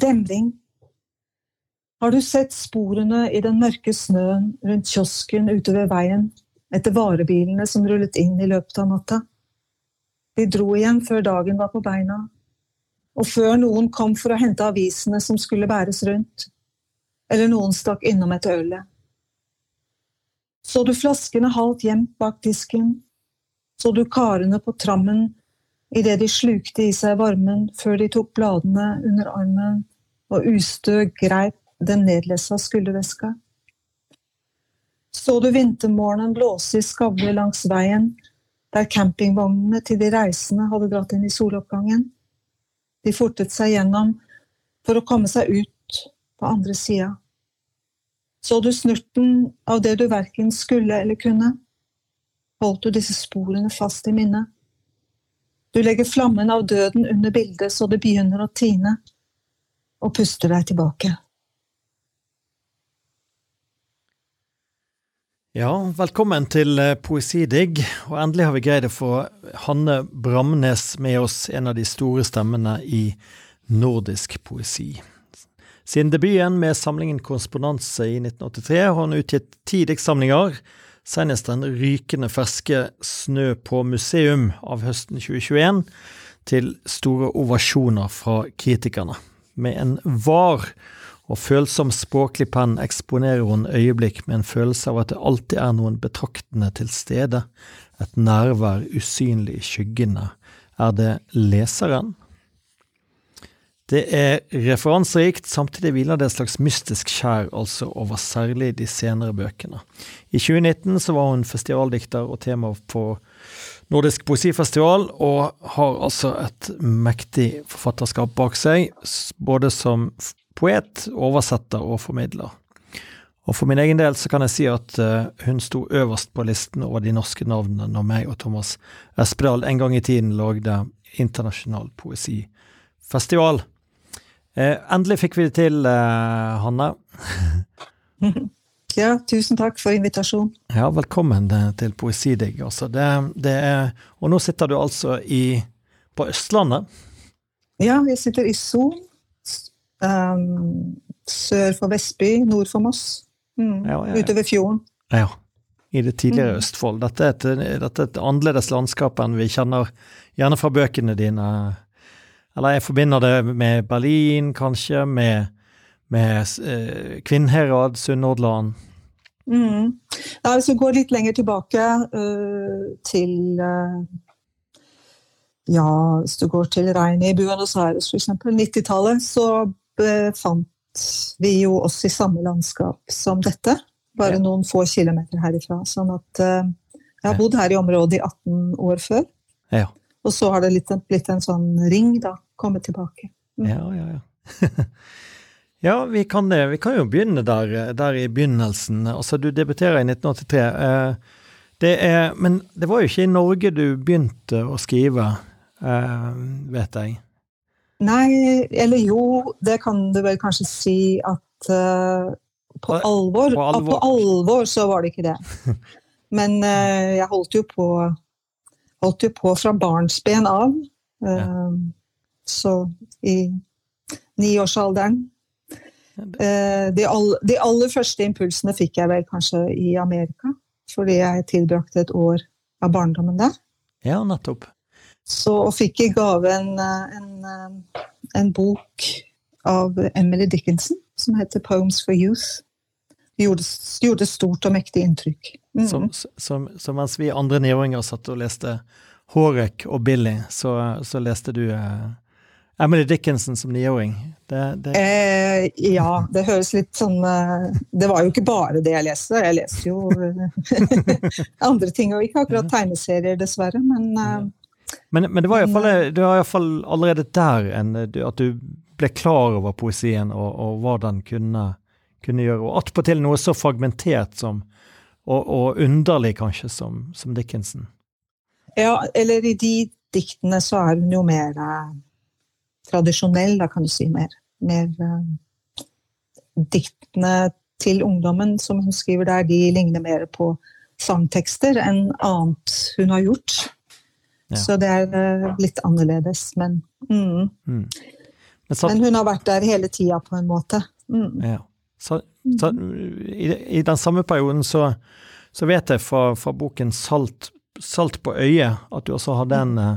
Demring. Har du sett sporene i den mørke snøen rundt kiosken ute ved veien, etter varebilene som rullet inn i løpet av natta? De dro igjen før dagen var på beina, og før noen kom for å hente avisene som skulle bæres rundt, eller noen stakk innom et ølet. Så du flaskene halvt gjemt bak disken, så du karene på trammen idet de slukte i seg varmen før de tok bladene under armen og ustø greip den nedlessa skulderveska. Så du vintermorgenen blåse i skavler langs veien der campingvognene til de reisende hadde dratt inn i soloppgangen. De fortet seg gjennom for å komme seg ut på andre sida. Så du snurten av det du verken skulle eller kunne? Holdt du disse sporene fast i minnet? Du legger flammen av døden under bildet så det begynner å tine, og puster deg tilbake. Ja, velkommen til eh, Poesidigg. Og endelig har vi greid å få Hanne Bramnes med oss, en av de store stemmene i nordisk poesi. Siden debuten med samlingen Konsponanse i 1983 har hun utgitt ti diktsamlinger, senest den rykende ferske Snø på museum av høsten 2021, til store ovasjoner fra kritikerne. Med en var og følsom språklig penn eksponerer hun øyeblikk med en følelse av at det alltid er noen betraktende til stede, et nærvær usynlig i skyggene. Er det leseren? Det er referanserikt, samtidig hviler det et slags mystisk skjær altså over særlig de senere bøkene. I 2019 så var hun festivaldikter og tema på Nordisk poesifestival, og har altså et mektig forfatterskap bak seg, både som poet, oversetter og formidler. Og For min egen del så kan jeg si at uh, hun sto øverst på listen over de norske navnene når meg og Thomas Espedal en gang i tiden lagde Internasjonal poesifestival. Uh, endelig fikk vi det til, eh, Hanne. ja, tusen takk for invitasjonen. Ja, velkommen til Poesidigg. Altså. Det, det er, og nå sitter du altså i, på Østlandet? Ja, jeg sitter i Son Um, sør for Vestby, nord for Moss. Mm, ja, ja, ja. Utover fjorden. Ja. I det tidligere mm. Østfold. Dette er, et, dette er, et, annerledes landskap enn vi kjenner gjerne fra bøkene dine. Eller jeg forbinder det med Berlin, kanskje, med, med eh, Kvinnherad, Sunnhordland. Mm. Ja, hvis vi går litt lenger tilbake uh, til uh, Ja, hvis du går til regnet i Buenos Aires, f.eks., 90-tallet, så befant vi jo oss i samme landskap som dette. Bare ja. noen få kilometer herifra. Sånn at uh, jeg har bodd her i området i 18 år før. Ja. Og så har det blitt en, blitt en sånn ring, da. Kommet tilbake. Mm. Ja, ja, ja. ja, vi kan det. Vi kan jo begynne der, der i begynnelsen. Altså, du debuterer i 1983. Uh, det er, men det var jo ikke i Norge du begynte å skrive, uh, vet jeg. Nei, eller jo, det kan du vel kanskje si at uh, på, alvor, på, alvor. på alvor så var det ikke det. Men uh, jeg holdt jo på holdt jo på fra barnsben av. Uh, ja. Så i niårsalderen. De, all, de aller første impulsene fikk jeg vel kanskje i Amerika. Fordi jeg tilbrakte et år av barndommen der. Ja, nettopp. Så fikk i gave en, eh, en, eh, en, bok av Emily Dickinson som heter 'Poems for Youth'. Gjorde, gjorde stort og mektig inntrykk. Mm. Som, som, som, mens vi andre niåringer satt og leste Hårek og Billy, så, så leste du eh, Emily Dickinson som niåring? Eh, ja, det høres litt sånn eh, Det var jo ikke bare det jeg leste. Jeg leste jo andre ting, og ikke akkurat tegneserier, dessverre. Men ja. men, men det var iallfall, det allerede der en, at du ble klar over poesien og, og hva den kunne, kunne gjøre. Og attpåtil noe så fragmentert som, og, og underlig kanskje, som, som, Dickinson. Ja, eller i de diktene så er hun jo mer eh, tradisjonell, da kan du si. Mer, mer uh, Diktene til ungdommen som hun skriver der, de ligner mer på sangtekster enn annet hun har gjort. Så det er uh, litt annerledes, men mm. Mm. Så, Men hun har vært der hele tida, på en måte. Mm. ja. så, så i, i den samme perioden så, så vet jeg fra, fra boken Salt, Salt på øyet at du også hadde en, eh,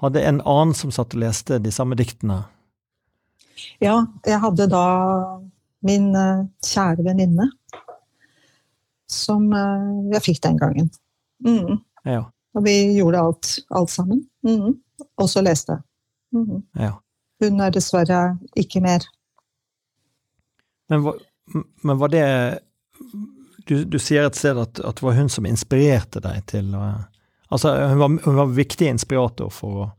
hadde en annen som satt og leste de samme diktene. Ja, jeg hadde da min eh, kjære venninne som eh, jeg fikk den gangen. Mm. Ja. Og vi gjorde alt, alt sammen. Mm. Og så leste. Mm. ja. Hun er dessverre ikke mer. Men, men var det Du, du sier et sted at, at det var hun som inspirerte deg til å Altså, hun var, hun var viktig inspirator for,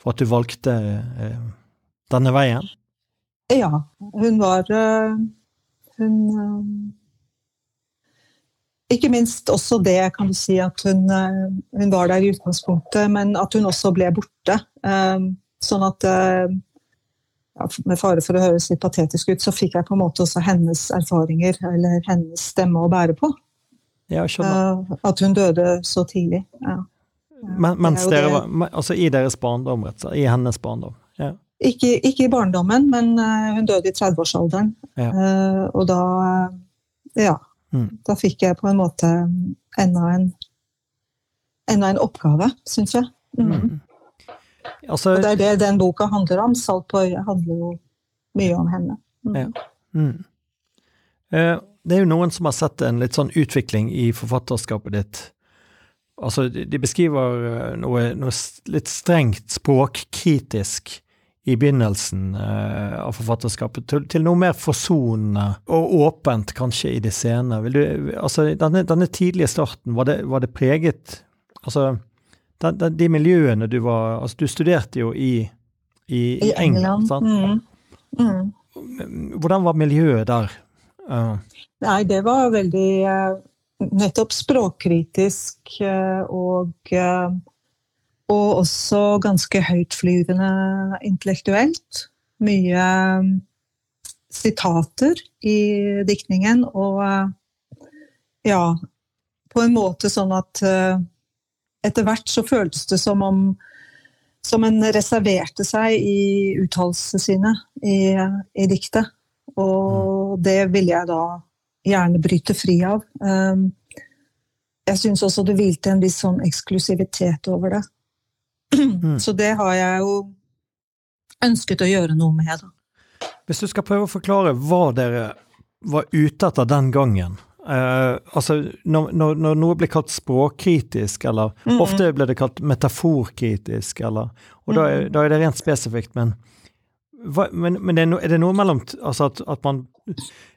for at du valgte eh, denne veien? Ja, hun var øh, Hun øh, Ikke minst også det, kan du si, at hun, øh, hun var der i utgangspunktet, men at hun også ble borte. Sånn at ja, Med fare for å høres litt patetisk ut, så fikk jeg på en måte også hennes erfaringer, eller hennes stemme å bære på. Ja. Uh, At hun døde så tidlig. Ja. Men, mens er dere var Altså i deres barndom, rett og slett. I hennes barndom. Ja. Ikke, ikke i barndommen, men øh, hun døde i 30-årsalderen. Ja. Eh, og da Ja. Mm. Da fikk jeg på en måte enda en, enda en oppgave, syns jeg. Mm. Mm. Altså, Og det er det den boka handler om. 'Salt på øyet' handler jo mye om henne. Mm. Ja. Mm. Det er jo noen som har sett en litt sånn utvikling i forfatterskapet ditt. Altså, de beskriver eh, noe, noe litt strengt språkkritisk i begynnelsen eh, av forfatterskapet, til, til noe mer forsonende og åpent kanskje i de scenene. Vil du, altså, denne, denne tidlige starten, var det, var det preget Altså, den, den, de miljøene du var Altså, du studerte jo i, i, I England. sant? Mm. Mm. Hvordan var miljøet der? Eh, Nei, det var veldig eh, nettopp språkkritisk eh, og eh, og også ganske høytflyvende intellektuelt. Mye sitater i diktningen, og ja På en måte sånn at etter hvert så føltes det som om som en reserverte seg i uttalelsene sine i, i diktet. Og det ville jeg da gjerne bryte fri av. Um, jeg syns også det hvilte en viss sånn eksklusivitet over det. Mm. Så det har jeg jo ønsket å gjøre noe med. Da. Hvis du skal prøve å forklare hva dere var ute etter den gangen eh, altså når, når, når noe blir kalt språkkritisk, eller mm. ofte blir det kalt metaforkritisk, eller Og da, er- Mhm. da er det rent spesifikt, men hva, men, men det er, no, er det noe mellom altså at, at man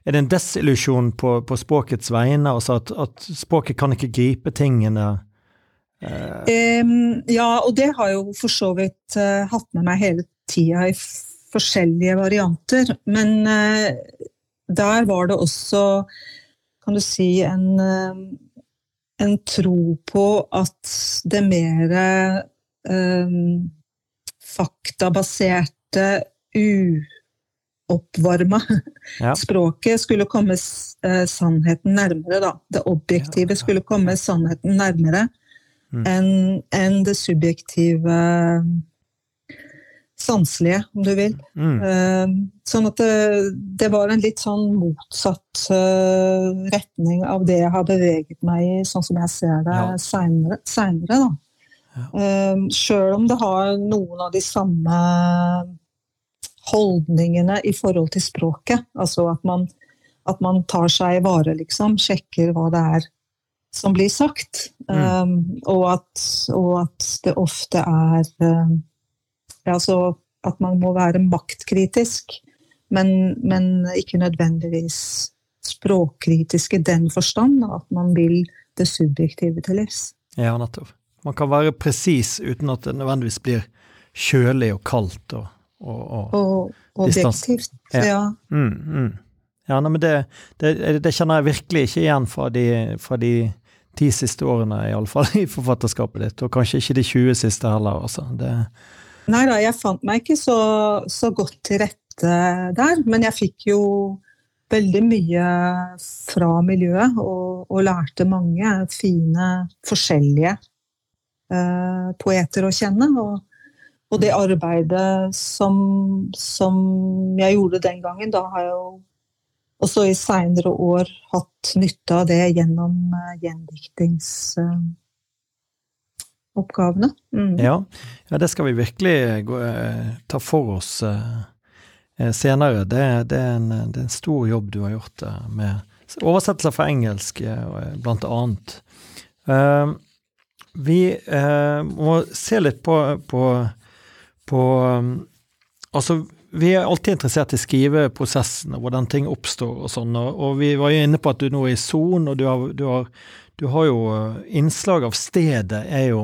Er det en desillusjon på, på språkets vegne? Altså at, at språket kan ikke gripe tingene eh, ja, og det har jo for så vidt uh, hatt med meg hele tida i forskjellige varianter. Men uh, der var det også, kan du si, en, uh, en tro på at det mer um, faktabaserte, uoppvarma Ja. språket skulle komme eh, sannheten nærmere. Da. Det objektive Ja, ja, skulle komme sannheten nærmere Mm. enn en det subjektive sanselige, om du vil. mm, Eh, Sånn at det, det var en litt sånn motsatt eh, retning av det jeg har beveget meg i, sånn som jeg ser det Ja. seinere. da. Eh, Sjøl om det har noen av de samme holdningene i forhold til språket. Altså at man, at man tar seg i vare, liksom. Sjekker hva det er som blir sagt. Mm. Um, og, at, og at det ofte er eh, ja, så at man må være maktkritisk, men, men ikke nødvendigvis språkkritisk i den forstand at man vil det subjektive til livs. Ja, nettopp. Man kan være presis uten at det nødvendigvis blir kjølig og kaldt og, og, og Og objektivt. Ja. Ja. mm, mm. Ja, nei, men det, det, det kjenner jeg virkelig ikke igjen fra de, fra de ti siste årene, fall, i forfatterskapet ditt, og kanskje ikke de 20 siste heller, altså. Det, Nei da, jeg fant meg ikke så, så godt til rette der, men jeg fikk jo veldig mye fra miljøet, og, og lærte mange fine, forskjellige eh, poeter å kjenne. Og, Og det arbeidet som, som jeg gjorde den gangen, da har jeg jo også i seinere år hatt nytte av det gjennom uh, gjendiktingsoppgavene. Uh, mm. ja. ja, det skal vi virkelig gå, uh, ta for oss senere. Det, det, er en, det, er en, stor jobb du har gjort med oversettelser fra engelsk, blant annet. vi må se litt på, på, på Altså, vi er alltid interessert i skriveprosessen og hvordan ting oppstår og sånn. Og vi var jo inne på at du nå er i Son, og du har, du, har, du har, jo eh, Innslag av stedet er jo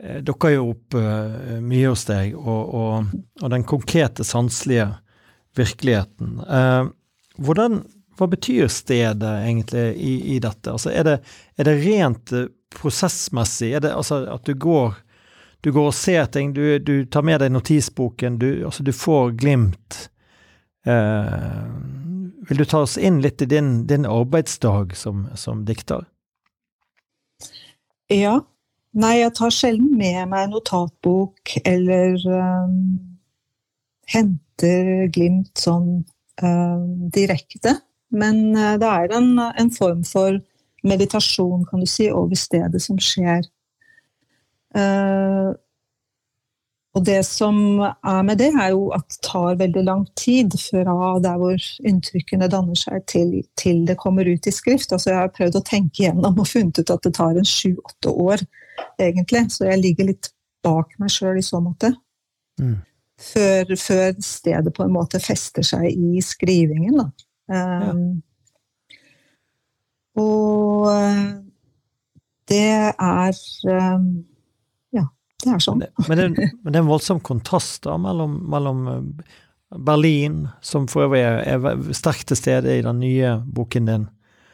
eh, dukker jo opp uh, mye hos deg, og, og, og, den konkrete, sanselige virkeligheten. Uh, hvordan, hva betyr stedet egentlig i, i dette? Altså, er, det, er det rent prosessmessig? Er det altså at du går du går og ser ting, du, du tar med deg notisboken, du, altså du får glimt. Eh, vil du ta oss inn litt i din, din arbeidsdag som, som, dikter? Ja. Nei, jeg tar sjelden med meg notatbok eller um, henter glimt sånn um, direkte. Men uh, det er en, en form for meditasjon, kan du si, over stedet som skjer. Uh, og det som er med det, er jo at det tar veldig lang tid fra der hvor inntrykkene danner seg, til, til det kommer ut i skrift. Altså jeg har prøvd å tenke gjennom og funnet ut at det tar en sju-åtte år, egentlig. Så jeg ligger litt bak meg sjøl i så måte. Mm. Før, før, stedet på en måte fester seg i skrivingen, da. Um, ja. Og det er um, det er sånn. Men det, men det er en voldsom kontrast da, mellom, mellom eh, Berlin, som for øvrig er, er sterkt til stede i den nye boken din,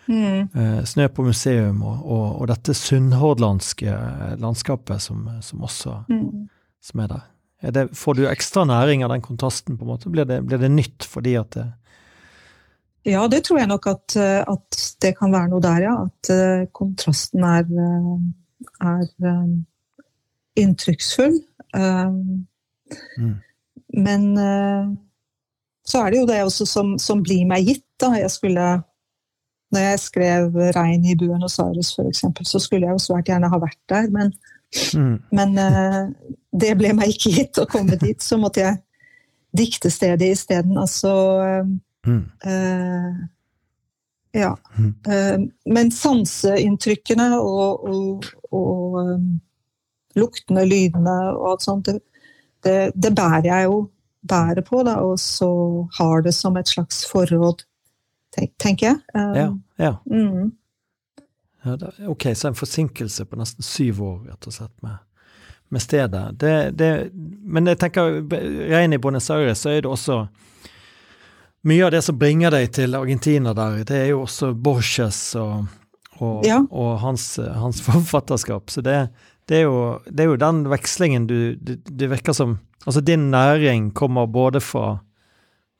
mm. eh, 'Snø på museum', og, og, og dette sunnhordlandske landskapet som, som også mm. som er der. Er det, får du ekstra næring av den kontrasten? på en måte? Blir det, blir det nytt fordi at det ja, det tror jeg nok at, at, det kan være noe der, ja. At kontrasten er, er inntrykksfull. Um, mm. Men uh, så er det jo det også som, som, blir meg gitt. da. Jeg skulle, når jeg skrev 'Regn i Buenos Aires', f.eks., så skulle jeg jo svært gjerne ha vært der. Men, mm. men uh, det ble meg ikke gitt å komme dit. Så måtte jeg dikte stedet isteden. Altså mm. uh, Ja. Mm. men sanseinntrykkene og, og, og um, luktene, lydene og alt sånt, det, det, det bærer jeg jo bærer på, da, og så har det som et slags forråd, tenk, tenker jeg. Um, ja, ja. Mm. ja da, ok, så en forsinkelse på nesten syv år, rett og slett, med, med stedet. Det, det, men jeg tenker, rein i Buenos Aires så er det også mye av det som bringer deg til Argentina der, det er jo også Borges og, og, ja. og hans, hans, forfatterskap. Så det, det er, jo, det er jo, den vekslingen du det, det, virker som Altså, din næring kommer både fra,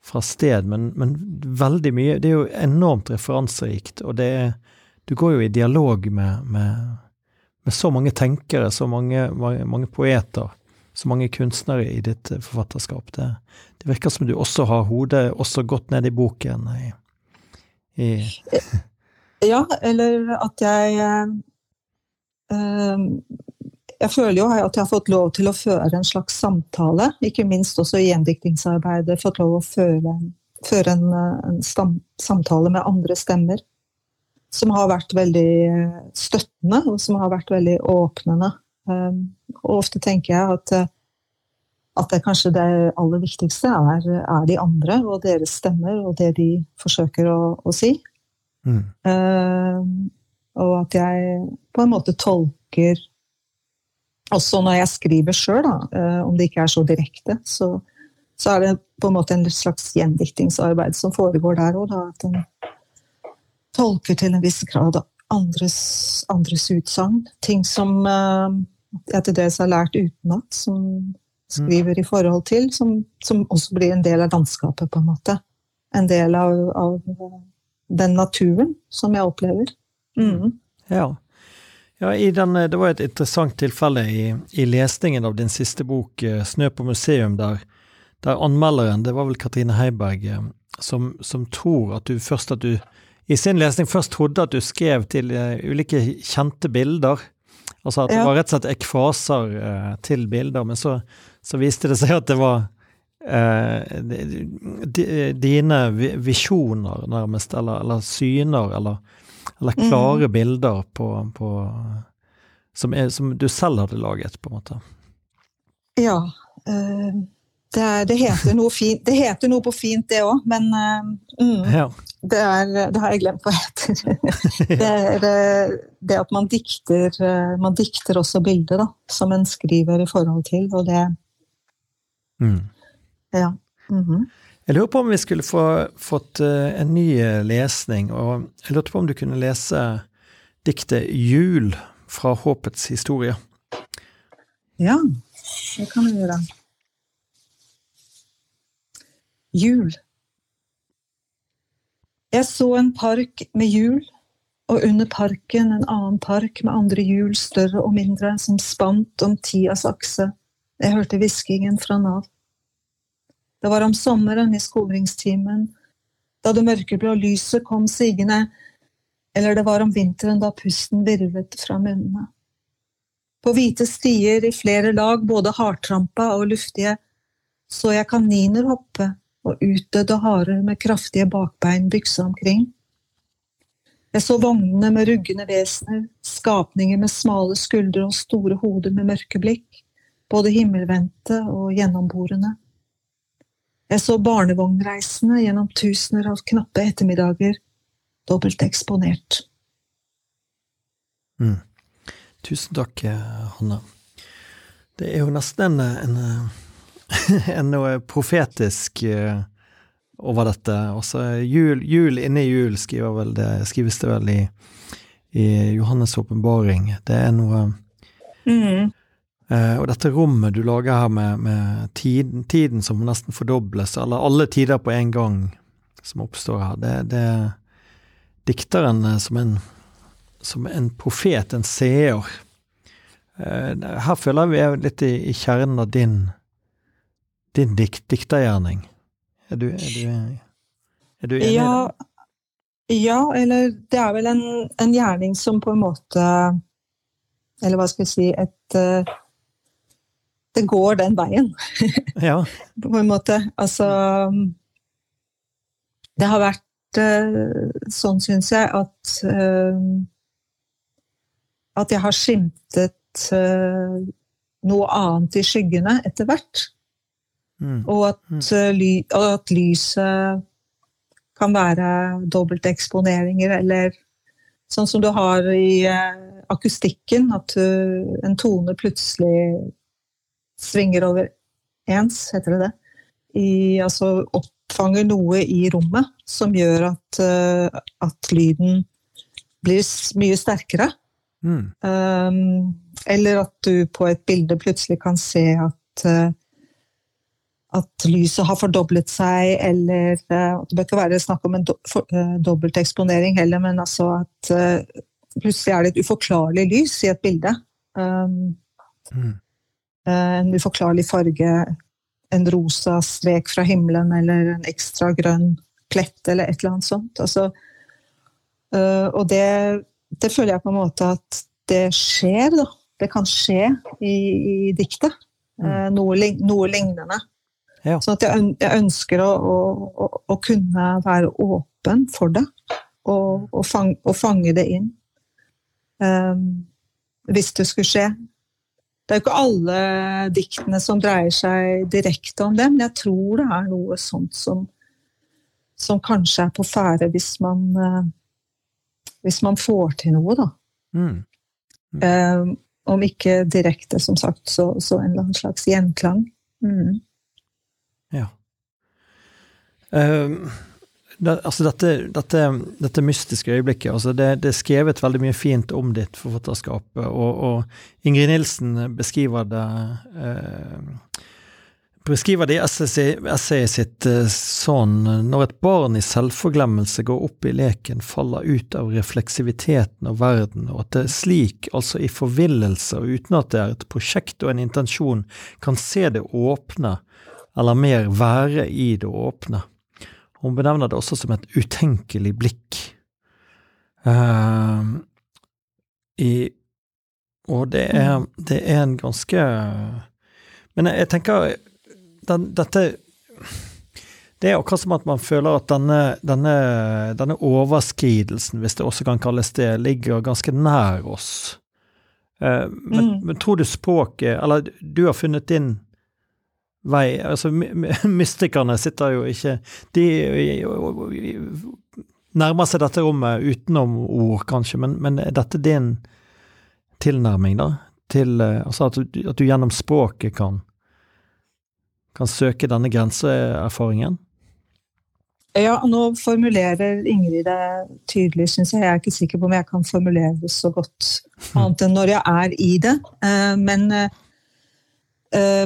fra sted, men, men, veldig mye Det er jo enormt referanserikt, og det er Du går jo i dialog med, med, med så mange tenkere, så mange, mange, poeter, så mange kunstnere i ditt forfatterskap. Det, det, virker som du også har hodet også godt ned i boken. I, i ja, eller at jeg øh, jeg føler jo at jeg har fått lov til å føre en slags samtale, ikke minst også i gjendiktingsarbeidet. Fått lov å føre, føre en, en stam, samtale med andre stemmer. Som har vært veldig støttende, og som har vært veldig åpnende. Um, og ofte tenker jeg at, at det kanskje det aller viktigste er, er, de andre og deres stemmer og det de forsøker å, å si. Mm. Uh, og at jeg på en måte tolker også når jeg skriver sjøl, eh, om det ikke er så direkte, så, så, er det på en måte en slags gjendiktingsarbeid som foregår der òg. At en tolker til en viss grad andres, andres utsagn. Ting som uh, jeg til dels har lært utenat, som skriver i forhold til, som, som, også blir en del av landskapet, på en måte. En del av, av den naturen som jeg opplever. Mm. Ja. Ja, den, Det var et interessant tilfelle i, i, lesningen av din siste bok, 'Snø på museum', der, der anmelderen, det var vel Katrine Heiberg, som, som, tror at du først at du i sin lesning først trodde at du skrev til ulike kjente bilder. Altså at ja. det var rett og slett ekvaser til bilder, men så, så, viste det seg at det var uh, dine visjoner, nærmest, eller, eller syner, eller, eller klare mm. bilder på, på som, er, som, du selv hadde laget, på en måte. Ja. Øh, det, er, det, heter noe fint, det heter noe på fint, det òg, men øh, mm, ja. det, er, det, har jeg glemt hva heter. det er eh, det at man dikter, man dikter også bilder, da, som en skriver i forhold til, og det mm. Ja. Mm -hmm. Jeg lurer på om vi skulle få, fått en ny lesning, og jeg lurte på om du kunne lese diktet 'Jul' fra Håpets historie. Ja, det kan vi gjøre. Jul. Jeg så en park med hjul, og under parken en annen park med andre hjul, større og mindre, som spant om tidas akse. Jeg hørte hviskingen fra Nav. Det var om sommeren i skogringstimen, da det mørkeblå lyset kom sigende, eller det var om vinteren da pusten virvet fra munnene. På hvite stier i flere lag, både hardtrampa og luftige, så jeg kaniner hoppe, og utdødde harer med kraftige bakbein byksa omkring. Jeg så vognene med ruggende vesener, skapninger med smale skuldre og store hoder med mørke blikk, både himmelvendte og gjennomborende. Jeg så barnevognreisende gjennom tusener av knappe ettermiddager, dobbelt eksponert. Mm. Tusen takk, Hanne. Det er jo nesten en, en enn noe profetisk over dette. Også jul, jul inni jul skriver vel det, skrives det vel i, i Johannes' åpenbaring. Det er noe mm. Uh, Og dette rommet du lager her med, med tiden, tiden, som nesten fordobles, eller alle tider på en gang som oppstår her, det, det er dikteren eh, som en, som en profet, en seer. Uh, her føler vi litt i, i kjernen av din din dikt, diktergjerning. Er du, er du, er du enig ja, i det? Ja, eller det er vel en, en, gjerning som på en måte Eller hva skal jeg si et Det går den veien. ja. på en måte. Altså Det har vært uh, sånn, syns jeg, at uh, At jeg har skimtet noe annet i skyggene etter hvert. Mm. Og at, mm. og, at, lyset kan være dobbelteksponeringer, eller sånn som du har i akustikken, at du, en tone plutselig svinger over ens, heter det det? I, altså oppfanger noe i rommet som gjør at, uh, at lyden blir mye sterkere. Mm. Um, eller at du på et bilde plutselig kan se at at lyset har fordoblet seg, eller uh, Det bør ikke være snakk om en do, for, uh, dobbelteksponering heller, men altså at uh, plutselig er det et uforklarlig lys i et bilde. Um, mm. En uforklarlig farge, en rosa strek fra himmelen eller en ekstra grønn plett eller et eller annet sånt. Altså, og det, det, føler jeg på en måte at det skjer, da. Det kan skje i, i diktet. Mm. Noe, noe lignende. Ja. Sånn at jeg, ønsker å, å, å, kunne være åpen for det. Og, og, fang, og fange det inn. Um, hvis det skulle skje. Det er jo ikke alle diktene som dreier seg direkte om det, men jeg tror det er noe sånt som, som kanskje er på ferde hvis man uh, hvis man får til noe, da. Mm. Mm. Um, om ikke direkte, som sagt, så, så en eller annen slags gjenklang. Mm. Ja. Uh, det, altså dette, dette, dette, mystiske øyeblikket altså det, det, er skrevet veldig mye fint om ditt forfatterskap, og, og Ingrid Nilsen beskriver det eh, beskriver det i essayet sitt eh, sånn når et barn i selvforglemmelse går opp i leken, faller ut av refleksiviteten og verden, og at det er slik, altså i forvillelse og uten at det er et prosjekt og en intensjon, kan se det åpne, eller mer være i det åpne. Hun benevner det også som et utenkelig blikk. Uh, i, og det er, det er en ganske Men jeg, jeg tenker den, dette det er akkurat som at man føler at denne, denne, denne, overskridelsen, hvis det også kan kalles det, ligger ganske nær oss. Uh, men, mm. men, tror du språket Eller du har funnet din vei Altså, mystikerne sitter jo ikke De nærmer seg dette rommet utenom ord, kanskje, men, men er dette din tilnærming, da? Til, eh, altså at du, at du gjennom språket kan kan søke denne grenseerfaringen? Ja, nå formulerer Ingrid det tydelig, syns jeg. Jeg er ikke sikker på om jeg kan formulere det så godt annet enn når jeg er i det. Eh, men eh,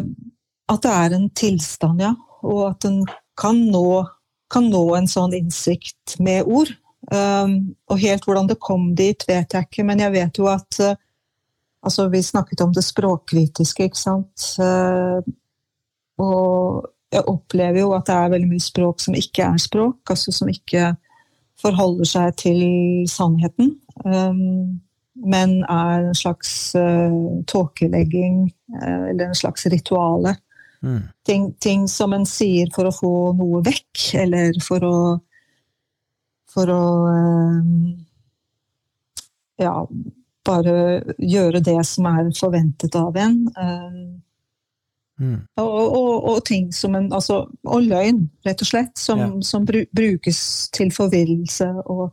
at det er en tilstand, ja. Og at en kan nå, kan nå en sånn innsikt med ord. Um, og helt hvordan det kom dit, vet jeg ikke, men jeg vet jo at Altså, vi snakket om det språkkritiske, ikke sant. Og jeg opplever jo at det er veldig mye språk som ikke er språk, altså som ikke forholder seg til sannheten. Um, men er en slags uh, tåkelegging, uh, eller en slags rituale. Mm. Ting, ting, som en sier for å få noe vekk, eller for å For å um, Ja, bare gjøre det som er forventet av en. Um, Mm. Og, og, og, ting som en altså, Og løgn, rett og slett, som, ja. som brukes til forvirrelse og,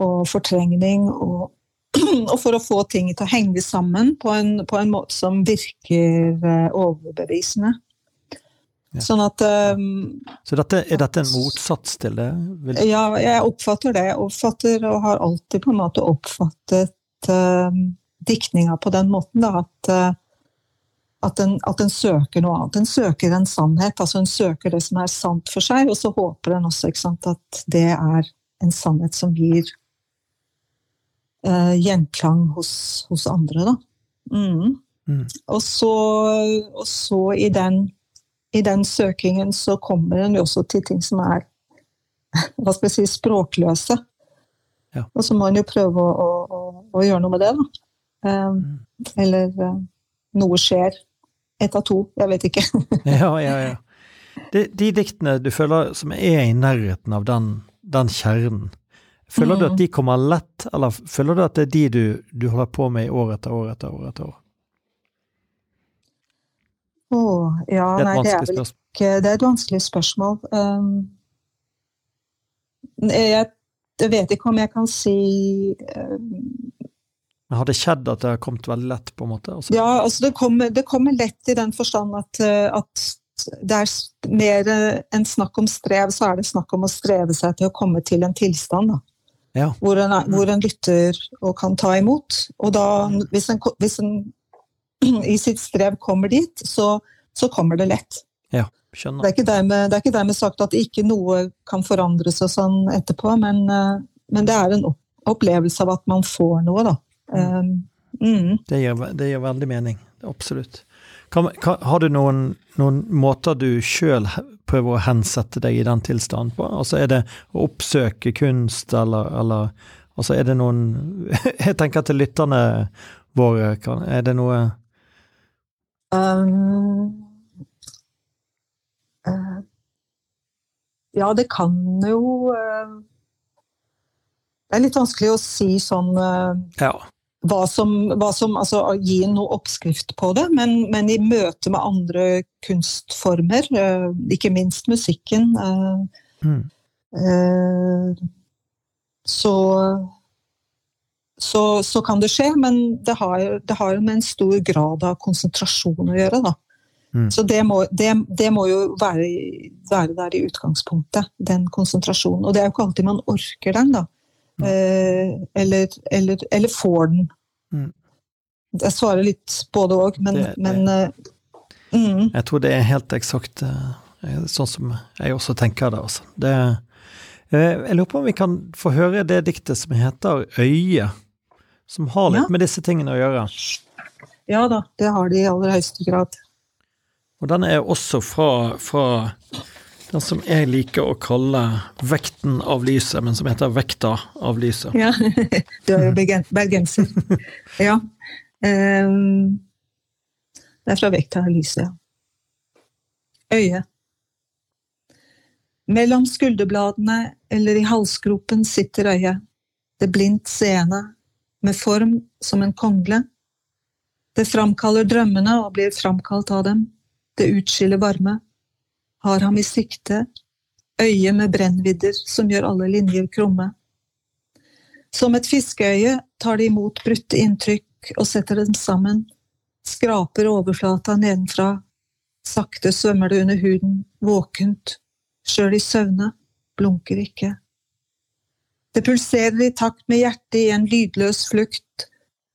og fortrengning. Og, og, for å få ting til å henge sammen på en, på en måte som virker uh, overbevisende. Ja. Sånn at um, Så dette, er dette en motsats til det? Vil... Ja, jeg oppfatter det. Jeg oppfatter og har alltid på en måte oppfattet uh, diktninga på den måten. Da, at uh, at en, at en, søker noe annet. En søker en sannhet. altså En søker det som er sant for seg, og så håper en også sant, at det er en sannhet som gir uh, gjenklang hos, hos, andre. Da. Mm. Mm. Og, så, og, så, i den, i den søkingen så kommer en jo også til ting som er hva skal jeg si, språkløse. Ja. Og så må en jo prøve å, å, å, gjøre noe med det, da. Um, mm. Eller uh, noe skjer ett av to. Jeg vet ikke. ja, ja, ja. De, de, diktene du føler som er i nærheten av den, den kjernen, føler mm. du at de kommer lett, eller føler du at det er de du, du holder på med i år etter år etter år etter år? Oh, ja, det nei, det er ikke Det er et vanskelig spørsmål. Um, jeg, jeg, vet ikke om jeg kan si um, men Har det skjedd at det har kommet veldig lett? på en måte? Også? Ja, altså det kommer, det kommer, lett i den forstand at, eh, at, det er mer enn snakk om strev, så er det snakk om å streve seg til å komme til en tilstand. da. Ja. Hvor, en, hvor, en, lytter og kan ta imot. Og da, hvis en, hvis en i sitt strev kommer dit, så, så kommer det lett. Ja, skjønner. Det er, ikke dermed, det er ikke dermed sagt at ikke noe kan forandre seg sånn etterpå, men, eh, men det er en opplevelse av at man får noe, da. Um, mm. det, gir, det, gir, veldig mening. Absolutt. Kan, kan, har du noen, noen måter du sjøl prøver å hensette deg i den tilstanden på? Altså Er det å oppsøke kunst, eller, eller altså er det noen Jeg tenker til lytterne våre, kan, er det noe um, uh, Ja, det kan jo uh, Det er litt vanskelig å si sånn uh, ja hva som, hva som altså, Gi noe oppskrift på det, men, men, i møte med andre kunstformer, uh, ikke minst musikken, uh, mm. uh, så, så, så kan det skje, men det har, det har med en stor grad av konsentrasjon å gjøre. da. Mm. Så det må, det, det må jo være, være, der i utgangspunktet, den konsentrasjonen. Og det er jo ikke alltid man orker den, da. Eh, eller, eller, eller, får den. Mm. Jeg svarer litt både òg, men, det, det, men uh, Mm. Jeg tror det er helt eksakt eh, sånn som jeg også tenker det. Altså. det eh, jeg lurer på om vi kan få høre det diktet som heter Øye, som har litt Ja. med disse tingene å gjøre. Ja da, det har de i aller høyeste grad. Og den er også fra, fra den som jeg liker å kalle Vekten av lyset, men som heter Vekta av lyset. Ja. Du er jo bergenser. Ja. Ehm, det er fra vekta av lyset, ja. Øyet. Mellom skulderbladene eller i halsgropen sitter øyet. Det blindt seende, med form som en kongle. Det framkaller drømmene og blir framkalt av dem. Det utskiller varme. Har ham i sikte. Øye med brennvidder som gjør alle linjer krumme. Som et fiskeøye tar de imot brutte inntrykk og setter dem sammen. Skraper overflata nedenfra. Sakte svømmer det under huden, våkent. Sjøl i søvne. Blunker ikke. Det pulserer i takt med hjertet i en lydløs flukt.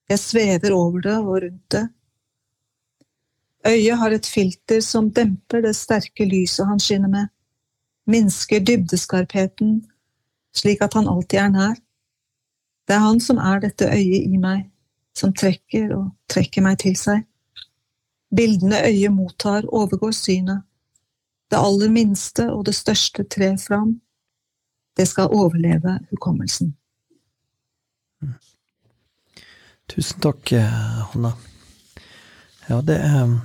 Jeg svever over det og rundt det. Øyet har et filter som demper det sterke lyset han skinner med. Minsker dybdeskarpheten, slik at han alltid er nær. Det er han som er dette øyet i meg, som trekker og trekker meg til seg. Bildene øyet mottar, overgår synet. Det aller minste og det største trer fram. Det skal overleve hukommelsen. Tusen takk, eh, Hanna. Ja, det er,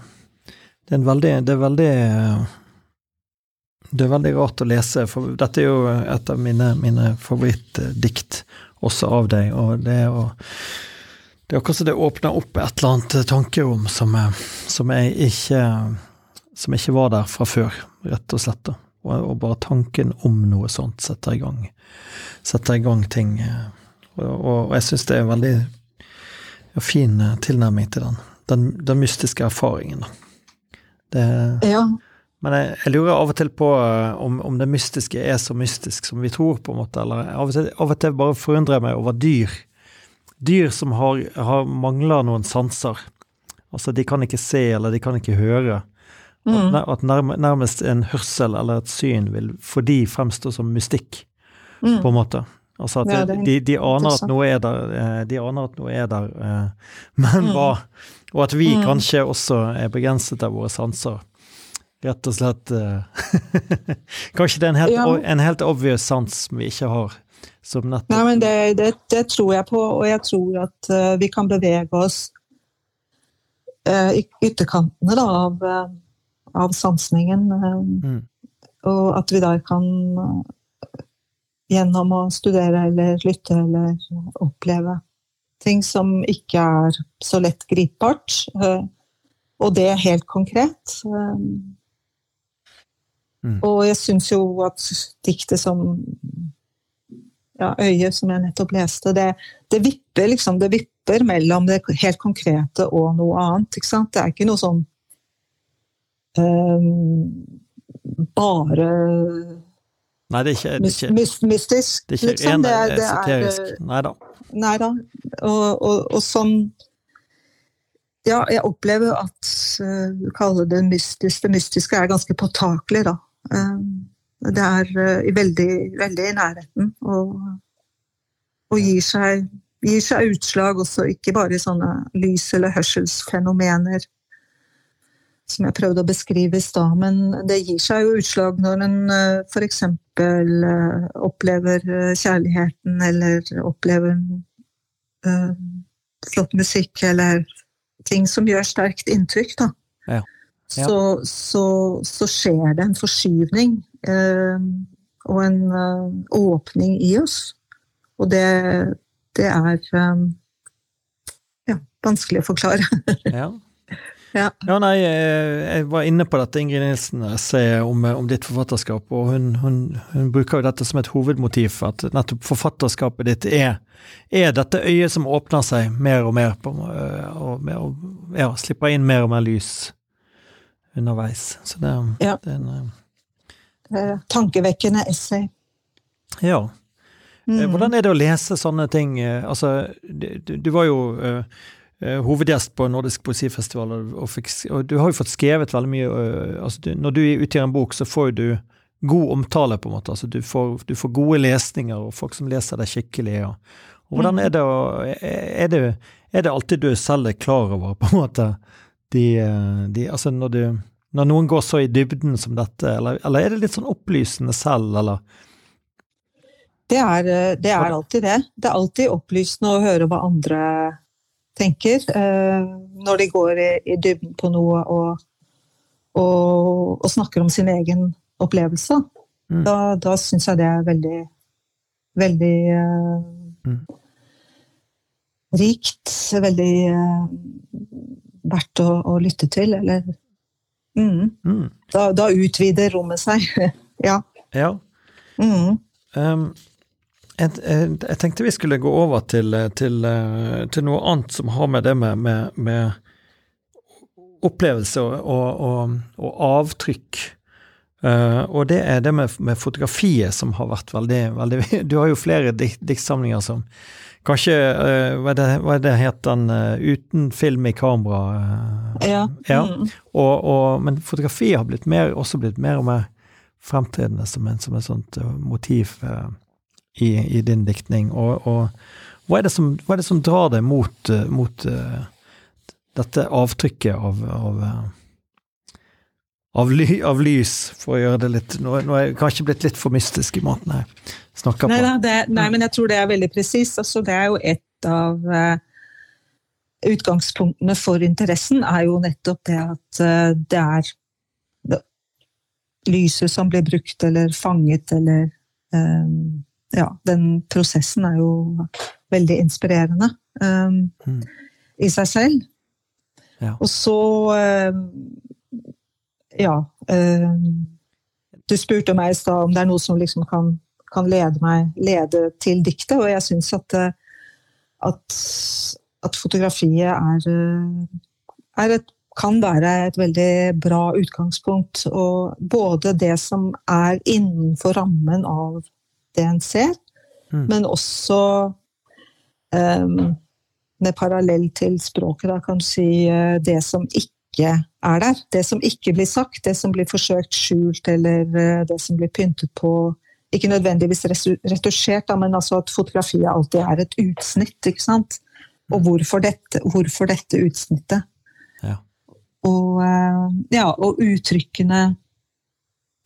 det er veldig Det er veldig Det er veldig rart å lese, for dette er jo et av mine, mine favorittdikt også av deg, og det er jo det er akkurat som det åpner opp et eller annet tankerom som, som ikke som ikke var der fra før, rett og slett. Og, og bare tanken om noe sånt setter i gang setter i gang ting. Og, og, og jeg syns det er en veldig fin tilnærming til den. Den, den mystiske erfaringen, da. Det, Ja, men jeg, jeg lurer av og til på eh, om, om det mystiske er så mystisk som vi tror, på en måte. Eller av og til, av og til bare forundrer jeg meg over dyr. Dyr som har, har mangler noen sanser. Altså, de kan ikke se, eller de kan ikke høre. Mm. at nærmest en hørsel eller et syn vil for de fremstå som mystikk, Mm. på en måte. Altså at de, de, de aner at noe er der, eh, de aner at noe er der, eh, men Mm. hva? Og at vi Mm. kanskje også er begrenset av våre sanser. Rett og slett eh, Kanskje det er en helt, Ja. en helt obvious sans vi ikke har, som nettopp Nei, men det, det, det tror jeg på, og jeg tror at uh, vi kan bevege oss uh, i ytterkantene da, av, uh, av sansningen. Mm. Og at vi der kan gjennom å studere eller lytte eller oppleve ting som ikke er så lett gripbart. eh, Og det er helt konkret. eh, Mm. Og jeg syns jo at diktet som ja, Øyet, som jeg nettopp leste, det, det vipper liksom, det vipper mellom det helt konkrete og noe annet. Ikke sant? Det er ikke noe sånn um, bare Nei, det er ikke, det er ikke, Myst, mystisk. det er ikke liksom. Det er- det er, esoterisk. Nei da. Nei da. Og, og, og sånn Ja, jeg opplever at uh, du kaller det mystisk. Det mystiske er ganske påtakelig, da. Uh, det er uh, veldig, veldig i nærheten. Og, og gir, seg, gir seg utslag også, ikke bare i sånne lys- eller hørselsfenomener som jeg prøvde å beskrive i stad, men det gir seg jo utslag når en uh, f.eks. Uh, opplever uh, kjærligheten, eller opplever uh, flott musikk, eller ting som gjør sterkt inntrykk, da. Ja. Ja. Så, så, så skjer det en forskyvning uh, og en uh, åpning i oss. Og det, det er um, ja, vanskelig å forklare. Ja. Ja. Ja, nei, jeg jeg var inne på dette Ingrid Nilsen-essayet om, om ditt forfatterskap, og hun, hun, hun bruker jo dette som et hovedmotiv, at nettopp forfatterskapet ditt er, er dette øyet som åpner seg mer og mer, på, øh, og, mer og ja, slipper inn mer og mer lys underveis. Så det, Ja. det er en Eh, Tankevekkende essay. Ja. Eh, Mm. Hvordan er det å lese sånne ting? eh, Altså, du, du- var jo eh, uh, hovedgjest på Nordisk poesifestival, og, fikk, og, du har jo fått skrevet veldig mye. Uh, altså du, når du utgir en bok, så får du god omtale, på en måte. Altså du får, du får gode lesninger, og folk som leser deg skikkelig. Og, og hvordan er det, er det, er det alltid du selv er klar over, på en måte, de, de Altså når du når noen går så i dybden som dette, eller, eller er det litt sånn opplysende selv, eller? Det er, det er, alltid det. Det er alltid opplysende å høre hva andre tenker. Eh, når de går i, dybden på noe og, og, og, snakker om sin egen opplevelse. Mm. Da, da syns jeg det er veldig, veldig uh, mm. rikt. Veldig uh, verdt å, å, lytte til, eller mm. mm. Da, da, utvider rommet seg. ja. ja. Um, jeg, jeg, tenkte vi skulle gå over til, til, til, noe annet som har med det med, med, med opplevelse og, og, og avtrykk Uh, og det er det med, med, fotografiet som har vært veldig, veldig Du har jo flere diktsamlinger som Kanskje uh, Hva er det, hva er det het den uh, Uten film i kamera? ja. ja. Mm. Og, og, men fotografiet har blitt mer, også blitt mer og mer fremtredende som, en, som et sånt motiv i, i, din diktning. Og, og hva, er som, hva, er det som, drar deg mot, mot dette avtrykket av, av av, ly, av, lys, for å gjøre det litt Nå, nå er jeg kanskje blitt litt for mystisk i måten jeg snakker på. Nei, det, nei men jeg tror det er veldig presist. Altså, det er jo et av uh, utgangspunktene for interessen, er jo nettopp det at uh, det er lyset som blir brukt eller fanget, eller um, Ja, den prosessen er jo veldig inspirerende um, mm. i seg selv. Ja. Og så uh, ja Uh, Du spurte meg i stad om det er noe som liksom kan, kan lede meg lede til diktet, og jeg syns at, eh, at, at, fotografiet er, eh, er et, kan være et veldig bra utgangspunkt. Og både det som er innenfor rammen av det en ser, mm. men også um, med parallell til språket, da kan du si det som ikke er der. Det som ikke blir sagt, det som blir forsøkt skjult, eller eh, det som blir pyntet på. Ikke nødvendigvis retusjert, men altså at fotografiet alltid er et utsnitt. ikke sant? Og hvorfor dette, hvorfor dette utsnittet? Ja. Og, eh, ja, og uttrykkene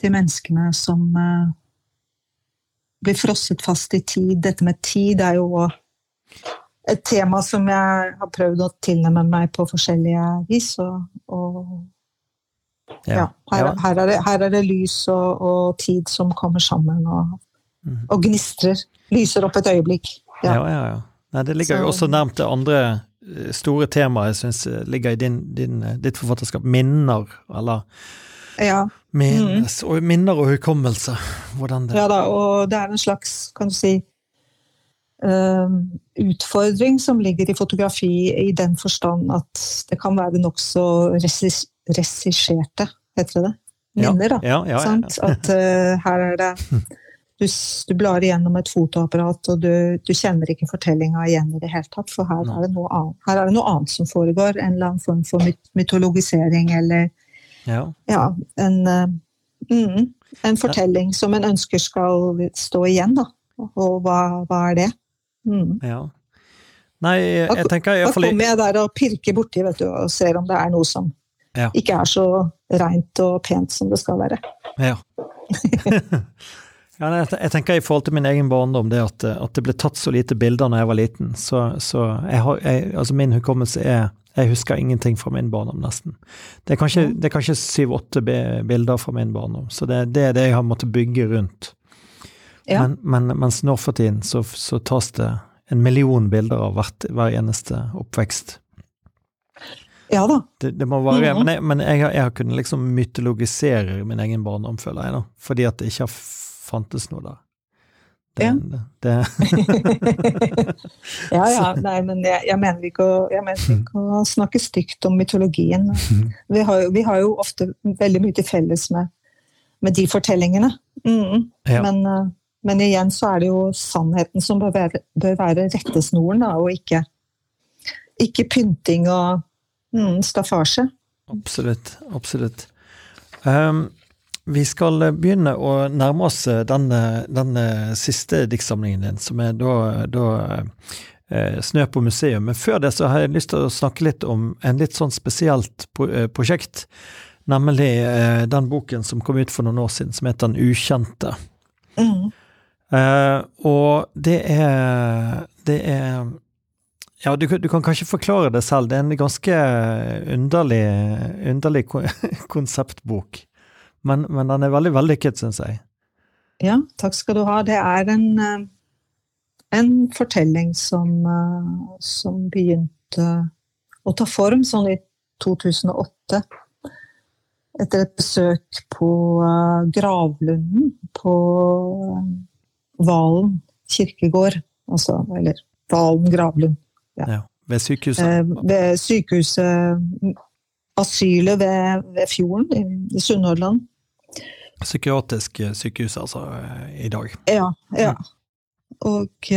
til menneskene som eh, blir frosset fast i tid. Dette med tid er jo et tema som jeg har prøvd å tilnærme meg på forskjellige vis. Og, og ja, her, her, er det, her, er det, lys og, og, tid som kommer sammen og, mhm. og, gnistrer. Lyser opp et øyeblikk. Ja, ja, ja. Nei, det ligger jo også nærmt det andre eh, store temaet jeg syns eh, ligger i din, din, eh, ditt forfatterskap. Minner, eller ja. Minnes, mm. og minner og hukommelse. Hvordan det Ja da, og det er en slags, kan du si Eh, utfordring som ligger i fotografi i den forstand at det kan være nokså regisserte, heter det Minner, da. Ja, ja, ja, at uh, her er det du, du, blar igjennom et fotoapparat, og du, du kjenner ikke fortellinga igjen i det hele tatt, for her er, det noe annet, her er det noe annet som foregår. En eller annen form for mytologisering eller ja, en, uh, mm, en fortelling som en ønsker skal stå igjen, da. Og hva, hva er det? Mm. Ja. Nei, jeg tenker Da kommer jeg der og pirker borti vet du, og ser om det er noe som ja. ikke er så reint og pent som det skal være. Ja. ja jeg, tenker i forhold til min egen barndom, det at, at det ble tatt så lite bilder når jeg var liten. Så, så jeg har, jeg, altså min hukommelse er Jeg husker ingenting fra min barndom, nesten. Det er kanskje, mm. kanskje syv-åtte bilder fra min barndom, så det, det er det jeg har måttet bygge rundt. Ja. Men, men, mens nå for tiden så, så, tas det en million bilder av hvert, hver eneste oppvekst. Ja da. Det, det må være, mm -hmm. Men, jeg, men jeg, jeg, har kunnet liksom mytologisere min egen barndom, føler jeg, da. Fordi at jeg ikke har fantes noe der. Det, ja. Det, ja, ja. Nei, men jeg, jeg mener ikke å, mener ikke å snakke stygt om mytologien. Mhm. Vi har, vi har jo ofte veldig mye til felles med, med de fortellingene. Mm. Ja. Men uh, men igjen så er det jo sannheten som bør være, bør være rettesnoren, da, og ikke, ikke pynting og mm, staffasje. Absolutt. Absolutt. Um, vi skal begynne å nærme oss denne, den siste diktsamlingen din, som er da, da eh, Snø på museum. Men før det så har jeg lyst til å snakke litt om en litt sånn spesielt eh, prosjekt. Nemlig eh, den boken som kom ut for noen år siden, som heter Den ukjente. Mm. Eh, og det er Det er Ja, du, du, kan kanskje forklare det selv. Det er en ganske underlig, underlig konseptbok. Men, men, den er veldig vellykket, syns jeg. Ja, takk skal du ha. Det er en, eh, en fortelling som, eh, som begynte å ta form sånn i 2008 etter et besøk på gravlunden på Valen kirkegård. Altså, eller Valen gravlund. Ja. ja. ved sykehuset? Eh, ved sykehuset Asylet ved, ved fjorden i, i Sunnhordland. Psykiatrisk sykehus, altså, i dag. Ja. ja. Og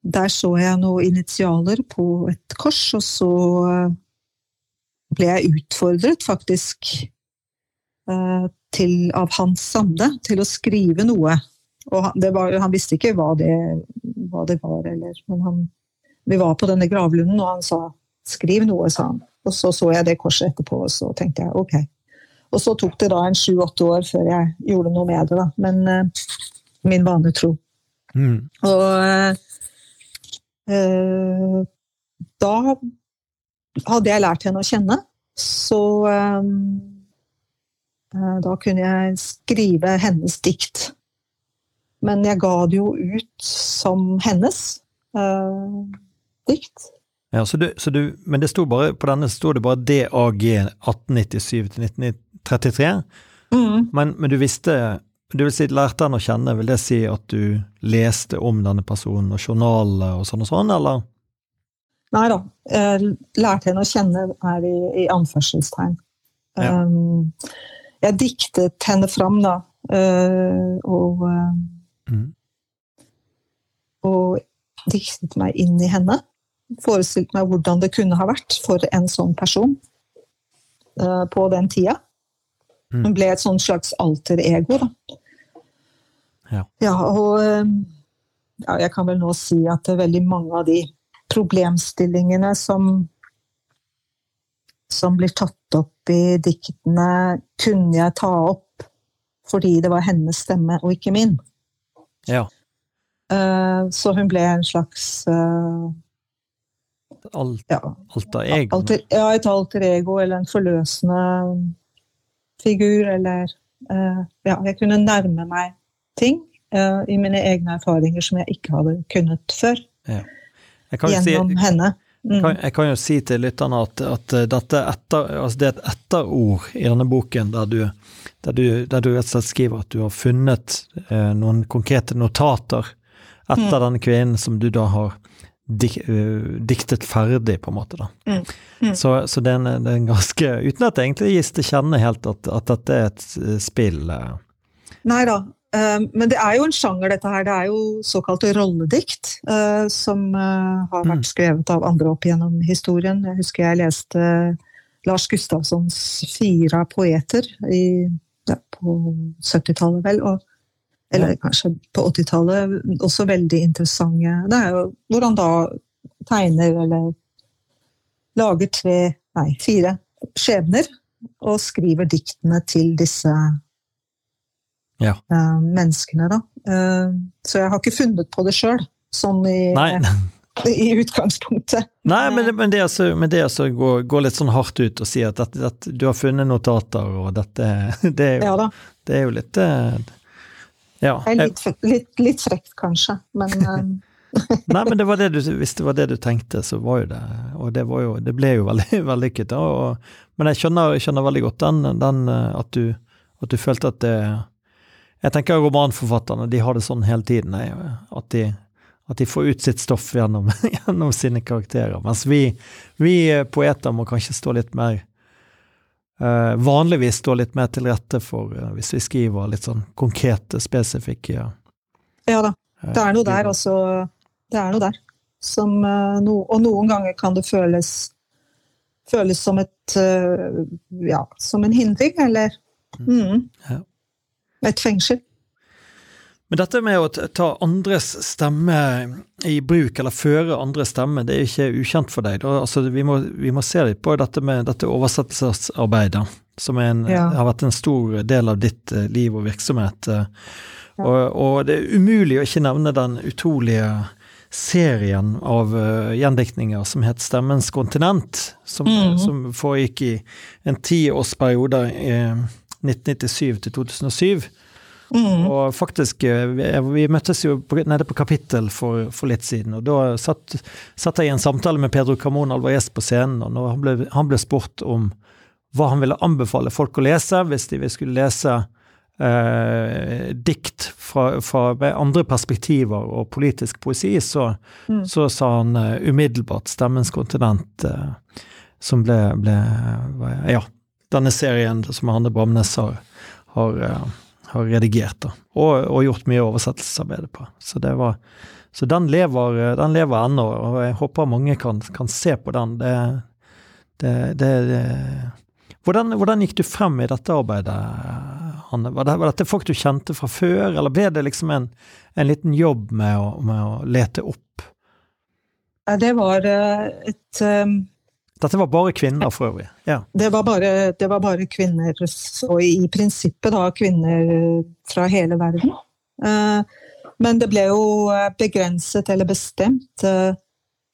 der så jeg noen initialer på et kors, og så ble jeg utfordret, faktisk, eh, til, av Hans Sande til å skrive noe. Og han, var, han visste ikke hva det, hva det, var, eller Men han, vi var på denne gravlunden, og han sa 'skriv noe', sa han. Og så så jeg det korset etterpå, og så tenkte jeg ok. Og så tok det da en sju-åtte år før jeg gjorde noe med det, da. Men uh, min vane tro. Mm. Og uh, da hadde jeg lært henne å kjenne, så um, da kunne jeg skrive hennes dikt. Men jeg ga det jo ut som hennes uh, dikt. Ja, så du, så du, men det sto bare, på denne sto det bare DAG 1897 til 1933. Mm. Men, men, du visste du vil si lærte henne å kjenne, vil det si at du leste om denne personen og journalene og sånn og sånn, eller? Nei da. Lærte henne å kjenne er i, i anførselstegn. Ja. Um, jeg diktet henne fram, da. Uh, og uh, mm. Og diktet meg inn i henne. Forestilte meg hvordan det kunne ha vært for en sånn person uh, på den tida. Mm. Hun ble et sånn slags alter ego, da. Ja. ja og ja, jeg kan vel nå si at veldig mange av de problemstillingene som, som blir tatt opp i diktene, kunne jeg ta opp fordi det var hennes stemme, og ikke min. Ja. Uh, så hun ble en slags uh, Alt, ja, alter ego? Ja, et alter ego, eller en forløsende figur, eller uh, Ja, jeg kunne nærme meg ting i mine egne erfaringer som jeg ikke hadde kunnet før. Ja gjennom si, henne. Mm. Kan, jeg kan jo si til lytterne at, at dette etter, altså det er et etterord i denne boken der du, der du, der du rett og slett skriver at du har funnet eh, noen konkrete notater etter mm. denne kvinnen som du da har dik, uh, diktet ferdig, på en måte. da. Mm. mm. Så, så det, er en, det, er en, ganske Uten at det egentlig gis til kjenne helt at, at dette er et uh, spill. Uh. Nei da, Ehm, men det er jo en sjanger, dette her. Det er jo såkalte rolledikt. Eh, som eh, har vært mm. skrevet av andre opp gjennom historien. Jeg husker jeg leste Lars Gustavssons fire poeter i, ja, på 70-tallet, vel. Og, eller kanskje på 80-tallet. Også veldig interessante. Det er jo hvordan da tegner eller lager tre, nei, fire skjebner. Og skriver diktene til disse ja. uh, menneskene, da. Uh, så jeg har ikke funnet på det sjøl, sånn i, i utgangspunktet. Nei, men, men det, altså, men det altså går, går, litt sånn hardt ut og si at, at, at, du har funnet notater, og dette Det er jo, ja, det er jo litt Ja. Litt, litt, litt, frekt, kanskje, men Nei, men det var det du, hvis det var det du tenkte, så var jo det Og det, jo, det ble jo veldig vellykket. Men jeg skjønner, jeg skjønner, veldig godt den, den at, du, at, du, følte at det jeg tenker romanforfatterne de har det sånn hele tiden, at de, at de får ut sitt stoff gjennom, gjennom sine karakterer. Mens vi, vi, poeter må kanskje stå litt mer Vanligvis stå litt mer til rette for uh, hvis vi skriver litt sånn konkrete, spesifikke Ja ja da. Det er noe der, altså. Det er noe der. Som, eh, no, og noen ganger kan det føles, føles som et eh, Ja, som en hindring, eller mm, Ja. et fengsel. Men dette med å ta- andres stemme i bruk, eller føre andres stemme, det er ikke ukjent for deg. Altså, vi, må, vi må se litt på dette med dette oversettelsesarbeidet, som en, Ja. har vært en stor del av ditt eh, liv og virksomhet. Ja. Og, og det er umulig å ikke nevne den utrolige serien av uh, gjendiktninger som het Stemmens kontinent, som, mm. som foregikk i en tiårsperiode i 1997 til 2007. Mm. Og faktisk, eh, vi, møttes jo nede på Kapittel for, for litt siden, og da satt, satt jeg i en samtale med Pedro Camon Alvarez på scenen, og han ble, han ble spurt om hva han ville anbefale folk å lese hvis de skulle lese eh, dikt fra, fra andre perspektiver og politisk poesi, så, Mm. så sa han uh, umiddelbart 'Stemmens kontinent', uh, som ble, ble Ja, denne serien som Arne Bramnes har, har eh, har redigert da, og, og gjort mye oversettelsesarbeid på. Så, var, så den lever, den lever ennå, og jeg håper mange kan, kan se på den. Det, det, det. Hvordan, hvordan gikk du frem i dette arbeidet, Hanne? Var, var dette folk du kjente fra før, eller ble det liksom en, en liten jobb med å, med å lete opp? Det var eh, et eh, Dette var bare kvinner for øvrig. Ja. Det var bare, det var bare kvinner, og i prinsippet da kvinner fra hele verden. Eh, Men det ble jo begrenset eller bestemt eh,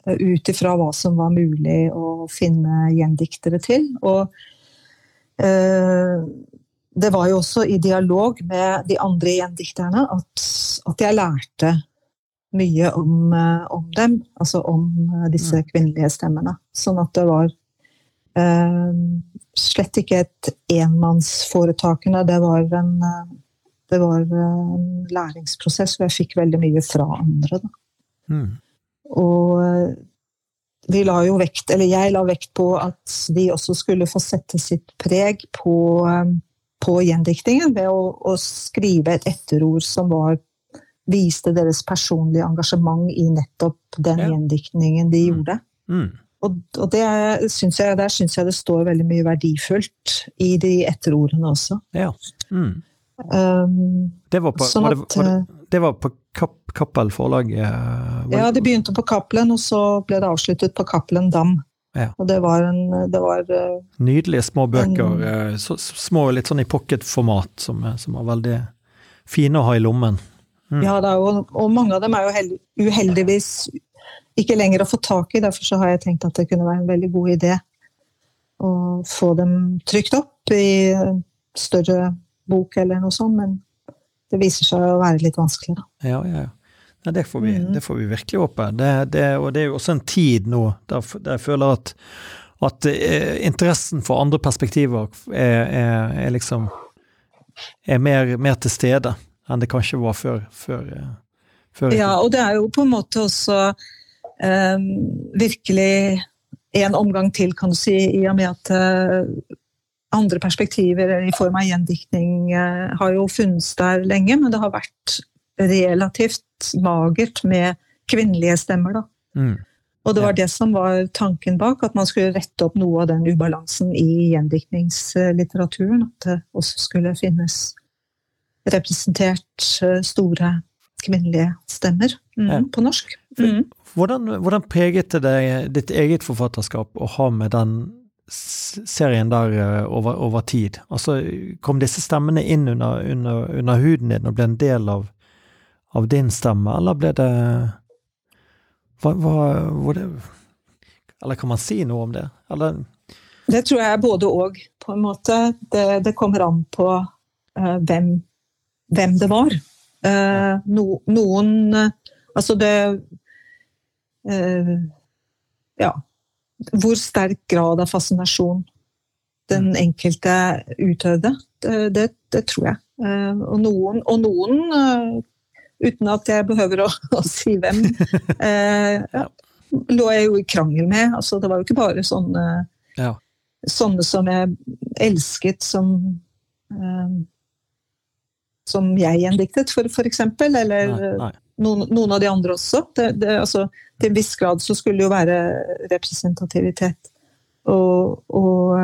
ut ifra hva som var mulig å finne gjendiktere til. Og eh, det var jo også i dialog med de andre gjendikterne at, at jeg lærte mye om, eh, om dem, altså om eh, disse kvinnelige stemmene. Sånn at det var eh, slett ikke et enmannsforetakende, det var en, eh, det var en læringsprosess hvor jeg fikk veldig mye fra andre. Mm. Og vi la jo vekt, eller jeg la vekt på at de også skulle få sette sitt preg på, på gjendiktningen ved å, å skrive et etterord som var viste deres personlige engasjement i nettopp den Ja. gjendiktningen de Mm. gjorde. Mm. Og, og det synes jeg, der syns jeg det står veldig mye verdifullt i de etterordene også. Ja. Mm. Um, Det var på, sånn var det, var det, eh, det var på Kapp, Kappel forlag? eh, Ja, det begynte på Cappelen, og så ble det avsluttet på Cappelen Dam. Ja. Og det var en det var, eh, Nydelige små bøker. Så, små, litt sånn i pocket-format, som, som var veldig fine å ha i lommen. Mm. Ja, da, og, og mange av dem er jo held, uheldigvis ikke lenger å få tak i. Derfor så har jeg tenkt at det kunne være en veldig god idé å få dem trykt opp i større bok eller noe sånt, men det viser seg å være litt vanskelig, da. Ja, ja, ja. Nei, det, får vi, Mm. det får vi virkelig håpe. Det, det, og det er jo også en tid nå der, der jeg føler at, at eh, interessen for andre perspektiver er, er, er liksom er mer, mer til stede enn det kanskje var før. før, eh, før Ja, og det er jo på en måte også um, virkelig en omgang til, kan du si, i og med at uh, andre perspektiver i form av gjendiktning uh, har jo funnes der lenge, men det har vært relativt magert med kvinnelige stemmer, da. Mm. Og det var det som var tanken bak, at man skulle rette opp noe av den ubalansen i gjendiktningslitteraturen. At det også skulle finnes representert eh, store kvinnelige stemmer mm, Ja. på norsk. Mm. Hvordan, hvordan preget det deg, ditt eget forfatterskap å ha med den serien der eh, over, over tid? Altså, kom disse stemmene inn under, under, under huden din og ble en del av, av din stemme, eller ble det hva, hva, det Eller kan man si noe om det? Eller Det tror jeg er både og, på en måte. Det, det kommer an på uh, hvem, hvem det var. Eh, no, noen eh, Altså det eh, Ja. Hvor sterk grad av fascinasjon den enkelte utøvde, det, det, tror jeg. Og noen, og noen uten at jeg behøver å, å si hvem, ja, lå jeg jo i krangel med. Altså, det var jo ikke bare sånne Ja. sånne som jeg elsket som eh, som jeg gjendiktet, for, f.eks.. Eller Nei, nei. noen, noen, av de andre også. Det, det, altså, til en viss grad så skulle det jo være representativitet. Og, og,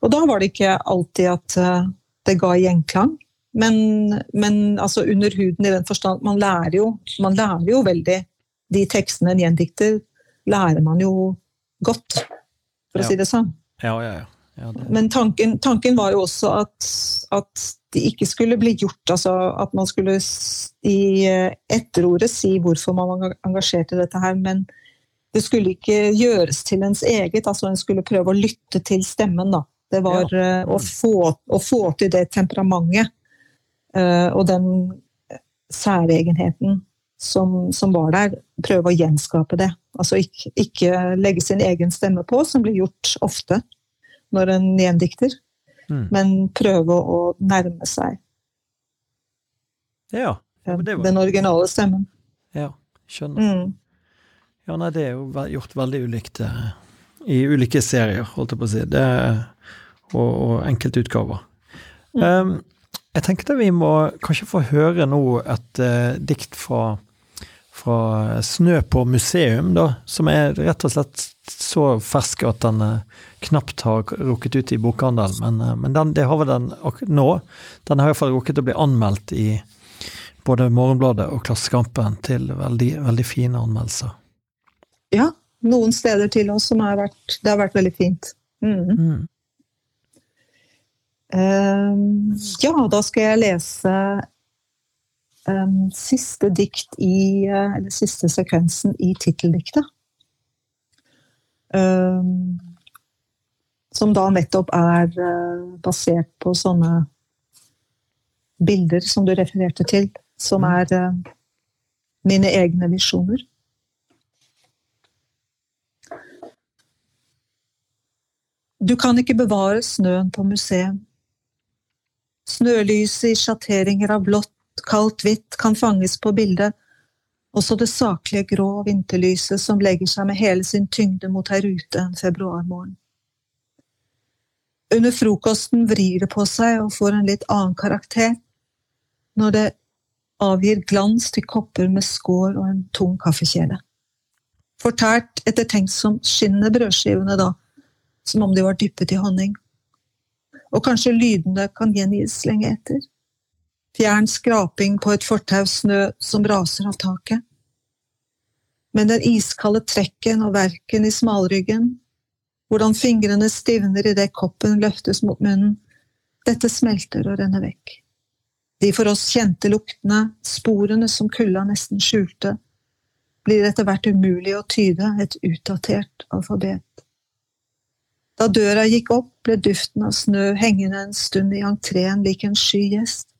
og, da var det ikke alltid at eh, det ga gjenklang. Men, men altså under huden i den forstand Man lærer jo, man lærer jo veldig De tekstene en gjendikter, lærer man jo godt, for å si det sånn. Ja, ja, ja. ja det... Men tanken, tanken, var jo også at, at det ikke skulle bli gjort. Altså at man skulle i eh, etterordet si hvorfor man var engasjert i dette her, men det skulle ikke gjøres til ens eget. altså En skulle prøve å lytte til stemmen. da. Det var ja. uh, å, få, å, få, til det temperamentet uh, og den særegenheten som, som, var der. Prøve å gjenskape det. Altså ikke, ikke, legge sin egen stemme på, som blir gjort ofte når en gjendikter. Mm. Men prøve å nærme seg ja, var... den originale stemmen. Ja, skjønner. Mm. Ja, nei, det er jo gjort veldig ulikt uh, i ulike serier, holdt jeg på å si. Det, og, og enkeltutgaver. Mm. Um, jeg tenkte vi må kanskje få høre nå et uh, dikt fra, fra, 'Snø på museum', da, som er rett og slett så fersk at den uh, knapt har rukket ut i bokhandelen. Men, uh, men den, det har vel den nå. Den har iallfall rukket å bli anmeldt i både Morgenbladet og Klassekampen til veldig, veldig fine anmeldelser. Ja, noen steder til oss som har vært Det har vært veldig fint. Mm. Mm. Uh, ja, da skal jeg lese um, siste dikt i Eller siste sekvensen i titteldiktet. Um, som da nettopp er uh, basert på sånne bilder som du refererte til, som mm. er uh, mine egne visjoner. Du kan ikke bevare snøen på museum. Snølyset i sjatteringer av blått, kaldt hvitt kan fanges på bildet, også det saklige grå vinterlyset som legger seg med hele sin tyngde mot ei rute en februarmorgen. Under frokosten vrir det på seg og får en litt annen karakter, når det avgir glans til kopper med skår og en tung kaffekjele. Fortært ettertenksomt skinner brødskivene da, som om de var dyppet i honning. Og kanskje lydene kan gjengis lenge etter. Fjern skraping på et fortau snø som raser av taket. Men den iskalde trekken og verken i smalryggen, hvordan fingrene stivner idet koppen løftes mot munnen, dette smelter og renner vekk. De for oss kjente luktene, sporene som kulda nesten skjulte, blir etter hvert umulig å tyde et utdatert alfabet. Da døra gikk opp, ble duften av snø hengende en stund i entreen lik en sky gjest,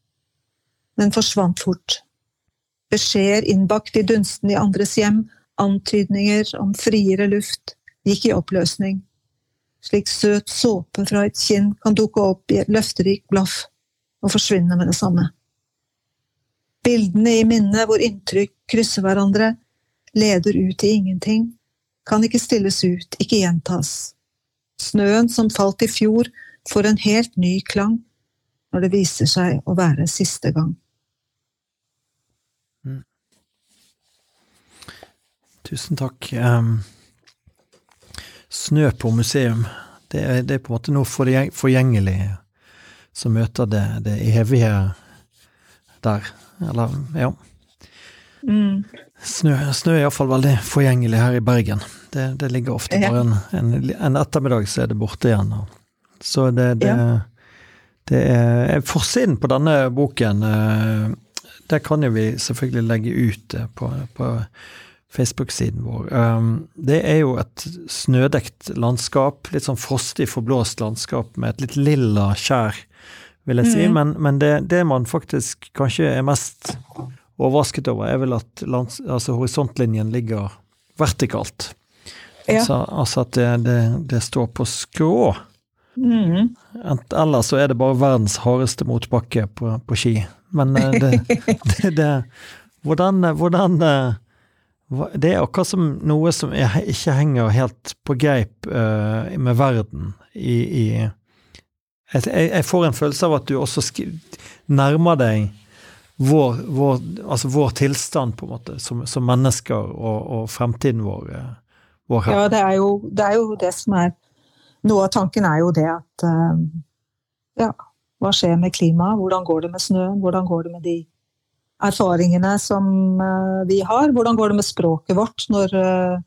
men forsvant fort. Beskjeder innbakt i dunsten i andres hjem, antydninger om friere luft, gikk i oppløsning. Slik søt såpe fra et kinn kan dukke opp i et løfterikt blaff og forsvinne med det samme. Bildene i minnet hvor inntrykk krysser hverandre, leder ut i ingenting, kan ikke stilles ut, ikke gjentas. Snøen som falt i fjor, får en helt ny klang når det viser seg å være siste gang. Tusen takk. Um, snø på museum, det er, det er, på en måte noe forgjengelig som møter det, det evige der. Eller, ja. Mm. Snø, snø er iallfall veldig forgjengelig her i Bergen. Det, det ligger ofte bare en, en, en, ettermiddag, så er det borte igjen. Så det, det, ja. det er Forsiden på denne boken, eh, det kan jo vi selvfølgelig legge ut eh, på, på Facebook-siden vår. Um, det er jo et snødekt landskap, litt sånn frostig, forblåst landskap med et litt lilla skjær, vil jeg si. Mm. Men, men det, det, man faktisk kanskje er mest overrasket over, er vel at lands, altså horisontlinjen ligger vertikalt. Ja. Altså, altså, at det, det, det, står på skrå. Mm. Ellers så er det bare verdens hardeste motbakke på, på ski. Men eh, det, det, Hvordan, hvordan eh, Det er akkurat som noe som ikke henger helt på greip uh, med verden i, i jeg, jeg, får en følelse av at du også nærmer deg vår, vår, altså vår tilstand, på en måte, som, som mennesker, og, og, fremtiden vår, eh, vår. Ja, det er, jo, det er, jo, det som er Noe av tanken er jo det at uh, Ja, hva skjer med klimaet? Hvordan går det med snøen? Hvordan går det med de erfaringene som uh, vi har? Hvordan går det med språket vårt når uh,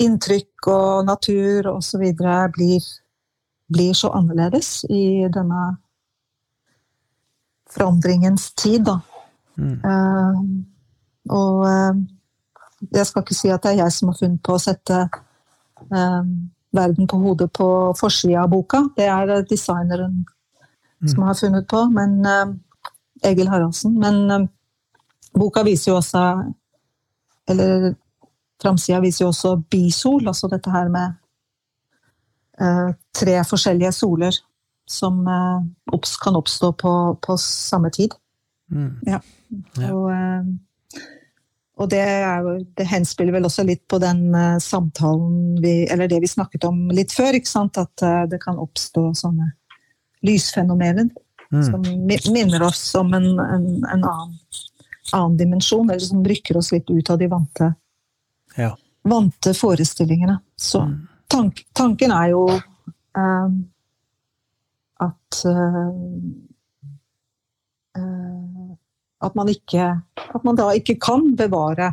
inntrykk og natur osv. Blir, blir så annerledes i denne forandringens tid, da. Mm. Uh, og uh, jeg skal ikke si at det er jeg som har funnet på å sette uh, verden på hodet på forsida av boka. Det er designeren mm. som har funnet på, men Egil Haraldsen. Men boka viser jo også Eller framsida viser jo også bisol, altså dette her med tre forskjellige soler som uh, kan oppstå på, på samme tid. Mm. Ja. ja. Og, uh, og, det, er, det henspiller vel også litt på den uh, samtalen vi Eller det vi snakket om litt før, ikke sant? at det kan oppstå sånne lysfenomener mm. som minner oss om en, en, en annen, annen, dimensjon, eller som rykker oss litt ut av de vante, ja. vante forestillingene. Så mm. tank, tanken er jo eh, at eh, at man, ikke, at man da ikke kan bevare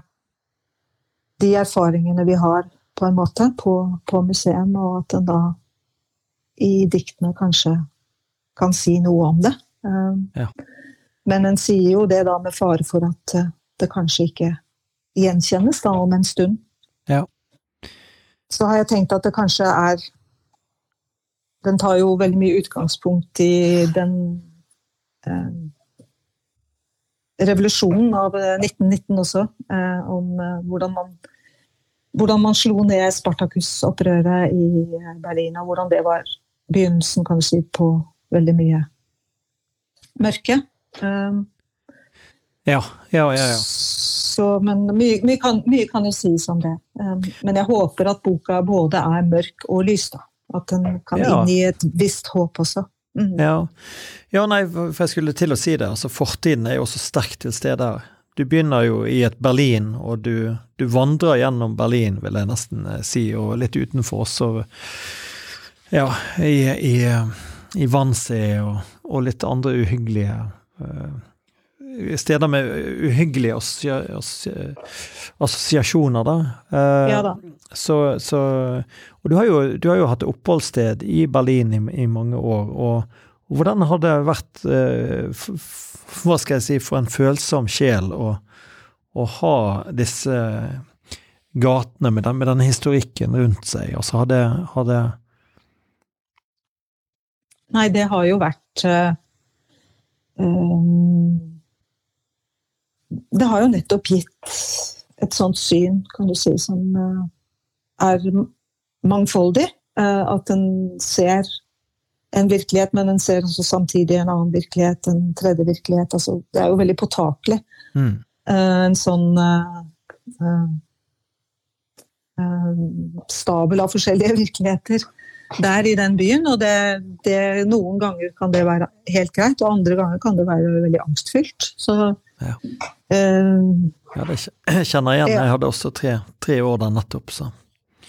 de erfaringene vi har, på en måte, på, på museum, og at en da i diktene kanskje kan si noe om det. Uh, ja. Men en sier jo det da med fare for at det kanskje ikke gjenkjennes da om en stund. Ja. Så har jeg tenkt at det kanskje er den tar jo veldig mye utgangspunkt i den eh, revolusjonen av 1919 eh, også, eh, om eh, hvordan man hvordan man slo ned Spartakus-opprøret i Berlin, og hvordan det var begynnelsen kan du si, på veldig mye mørke. Um, ja, ja, ja. ja. Så, men mye, mye, kan, mye, kan, jo sies om det. Um, men jeg håper at boka både er mørk og lys. da. At den kan ja. inngi et visst håp også. Mm. Ja. ja. nei, for jeg skulle til å si det. altså Fortiden er jo også sterkt til stede. Du begynner jo i et Berlin, og du, du vandrer gjennom Berlin, vil jeg nesten eh, si, og litt utenfor også. Ja, i, i, i Wannsee og, og, litt andre uhyggelige uh, steder med uhyggelige assosiasjoner, da. Uh, ja da. Så, så, og du har, jo, du har, jo, hatt oppholdssted i Berlin i, i mange år. Og, hvordan har det vært uh, Hva skal jeg si for en følsom sjel å, å ha disse gatene med, den, med denne historikken rundt seg? Altså, har det, har det Nei, det har jo vært uh, um det har jo nettopp gitt et sånt syn, kan du si, som eh, er mangfoldig. At en ser en virkelighet, men en ser også samtidig en annen virkelighet, en tredje virkelighet. Altså, det er jo veldig påtakelig. Mm. En sånn stabel av forskjellige virkeligheter der i den byen. Og det, det, noen ganger kan det være helt greit, og andre ganger kan det være veldig angstfylt. Så ja. Uh, ja, det kjenner jeg igjen. Jeg hadde også tre, tre år der nettopp, så.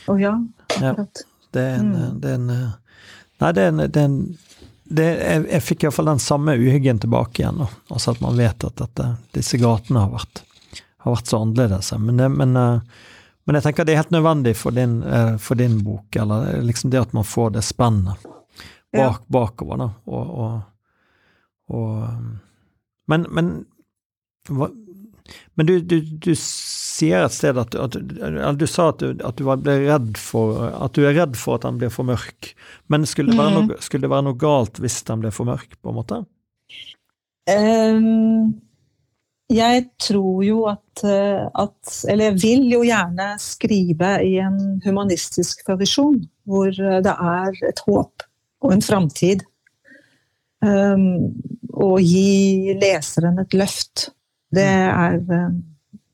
Å oh, ja, akkurat. Ja, det er en, mm. det er en Nei, det er en, det er en det, jeg, jeg fikk iallfall den samme uhyggen tilbake igjen. Altså at man vet at dette, disse gatene har vært, har vært så annerledes. Men, det, men, eh, men, jeg tenker det er helt nødvendig for din, eh, for din bok, eller liksom det at man får det spennet bak, bakover. da, og, og, og men, men men du, du, du, sier et sted at, at, at du sa at du, at du, ble redd for at du er redd for at den blir for mørk. Men skulle det, være mhm. noe, skulle det være noe galt hvis den ble for mørk, på en måte? Um, jeg tror jo at, at Eller jeg vil jo gjerne skrive i en humanistisk tradisjon, hvor det er et håp og en framtid. Um, og gi leseren et løft det er, eh,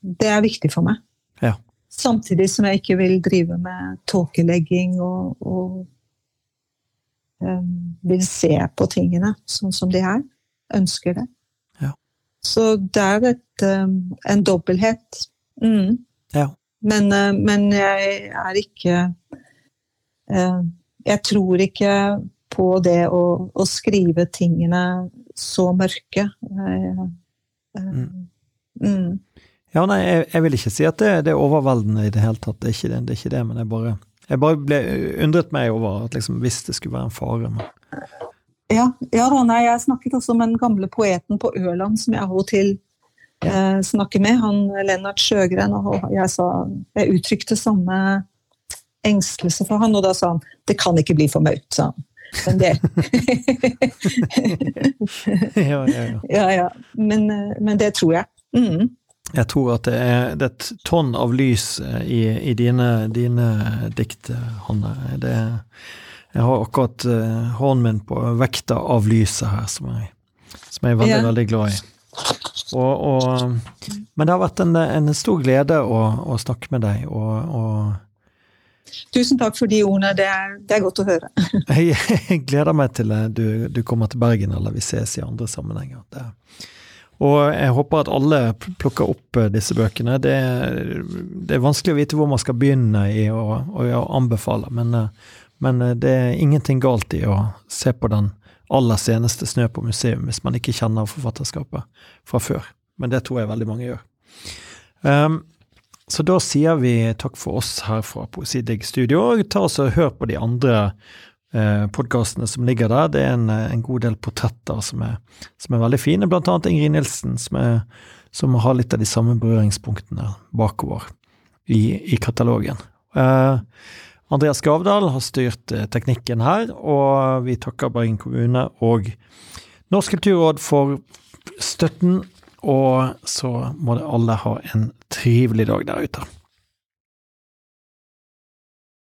det er viktig for meg. Ja. Samtidig som jeg ikke vil drive med tåkelegging og, og um, vil se på tingene sånn som de er. Ønsker det. Så det er et, um, en dobbelthet. Mm. Ja. Men, uh, men, jeg er ikke uh, Jeg tror ikke på det å, å skrive tingene så mørke. Jeg, mm. Mm. Ja, nei, jeg, jeg, vil ikke si at det, det, er overveldende i det hele tatt. Det er ikke det, det, er ikke det men jeg bare, jeg bare ble undret meg over at liksom, hvis det skulle være en fare. Men... Ja, ja da, nei, jeg snakket også med den gamle poeten på Ørland som jeg av og til eh, snakker med, han Lennart Sjøgren, og jeg sa Jeg uttrykte samme engstelse for han, og da sa han det kan ikke bli for maut', sa han. Men det ja, ja, ja. ja, ja. Men, eh, men det tror jeg. Mm. Jeg tror at det er, det er, et tonn av lys eh, i, i dine, dine, dikt, Hanne. Det, jeg har akkurat uh, hånden min på vekta av lyset her, som jeg, som jeg er veldig, ja. veldig glad i. Og, og, men det har vært en, en stor glede å, å, snakke med deg. Og, og Tusen takk for de ordene, det er, det er godt å høre. jeg, jeg, gleder meg til du, du, kommer til Bergen, eller vi ses i andre sammenhenger. Det, og jeg håper at alle plukker opp eh, disse bøkene. Det, det, er vanskelig å vite hvor man skal begynne i å, å, anbefale, men, eh, men, eh, det er ingenting galt i å se på den aller seneste Snø på museum hvis man ikke kjenner forfatterskapet fra før. Men det tror jeg veldig mange gjør. Um, så da sier vi takk for oss her fra Poesidigg Studio. og Ta oss og Hør på de andre eh, podkastene som ligger der. Det er en, en god del portretter som er, som er, veldig fine, blant annet Ingrid Nilsen, som, er, som, har litt av de samme berøringspunktene bakover i, i katalogen. Eh, Andreas Gavdal har styrt eh, teknikken her, og vi takker Bergen kommune og Norsk kulturråd for støtten. Og så må det alle ha en trivelig dag der ute.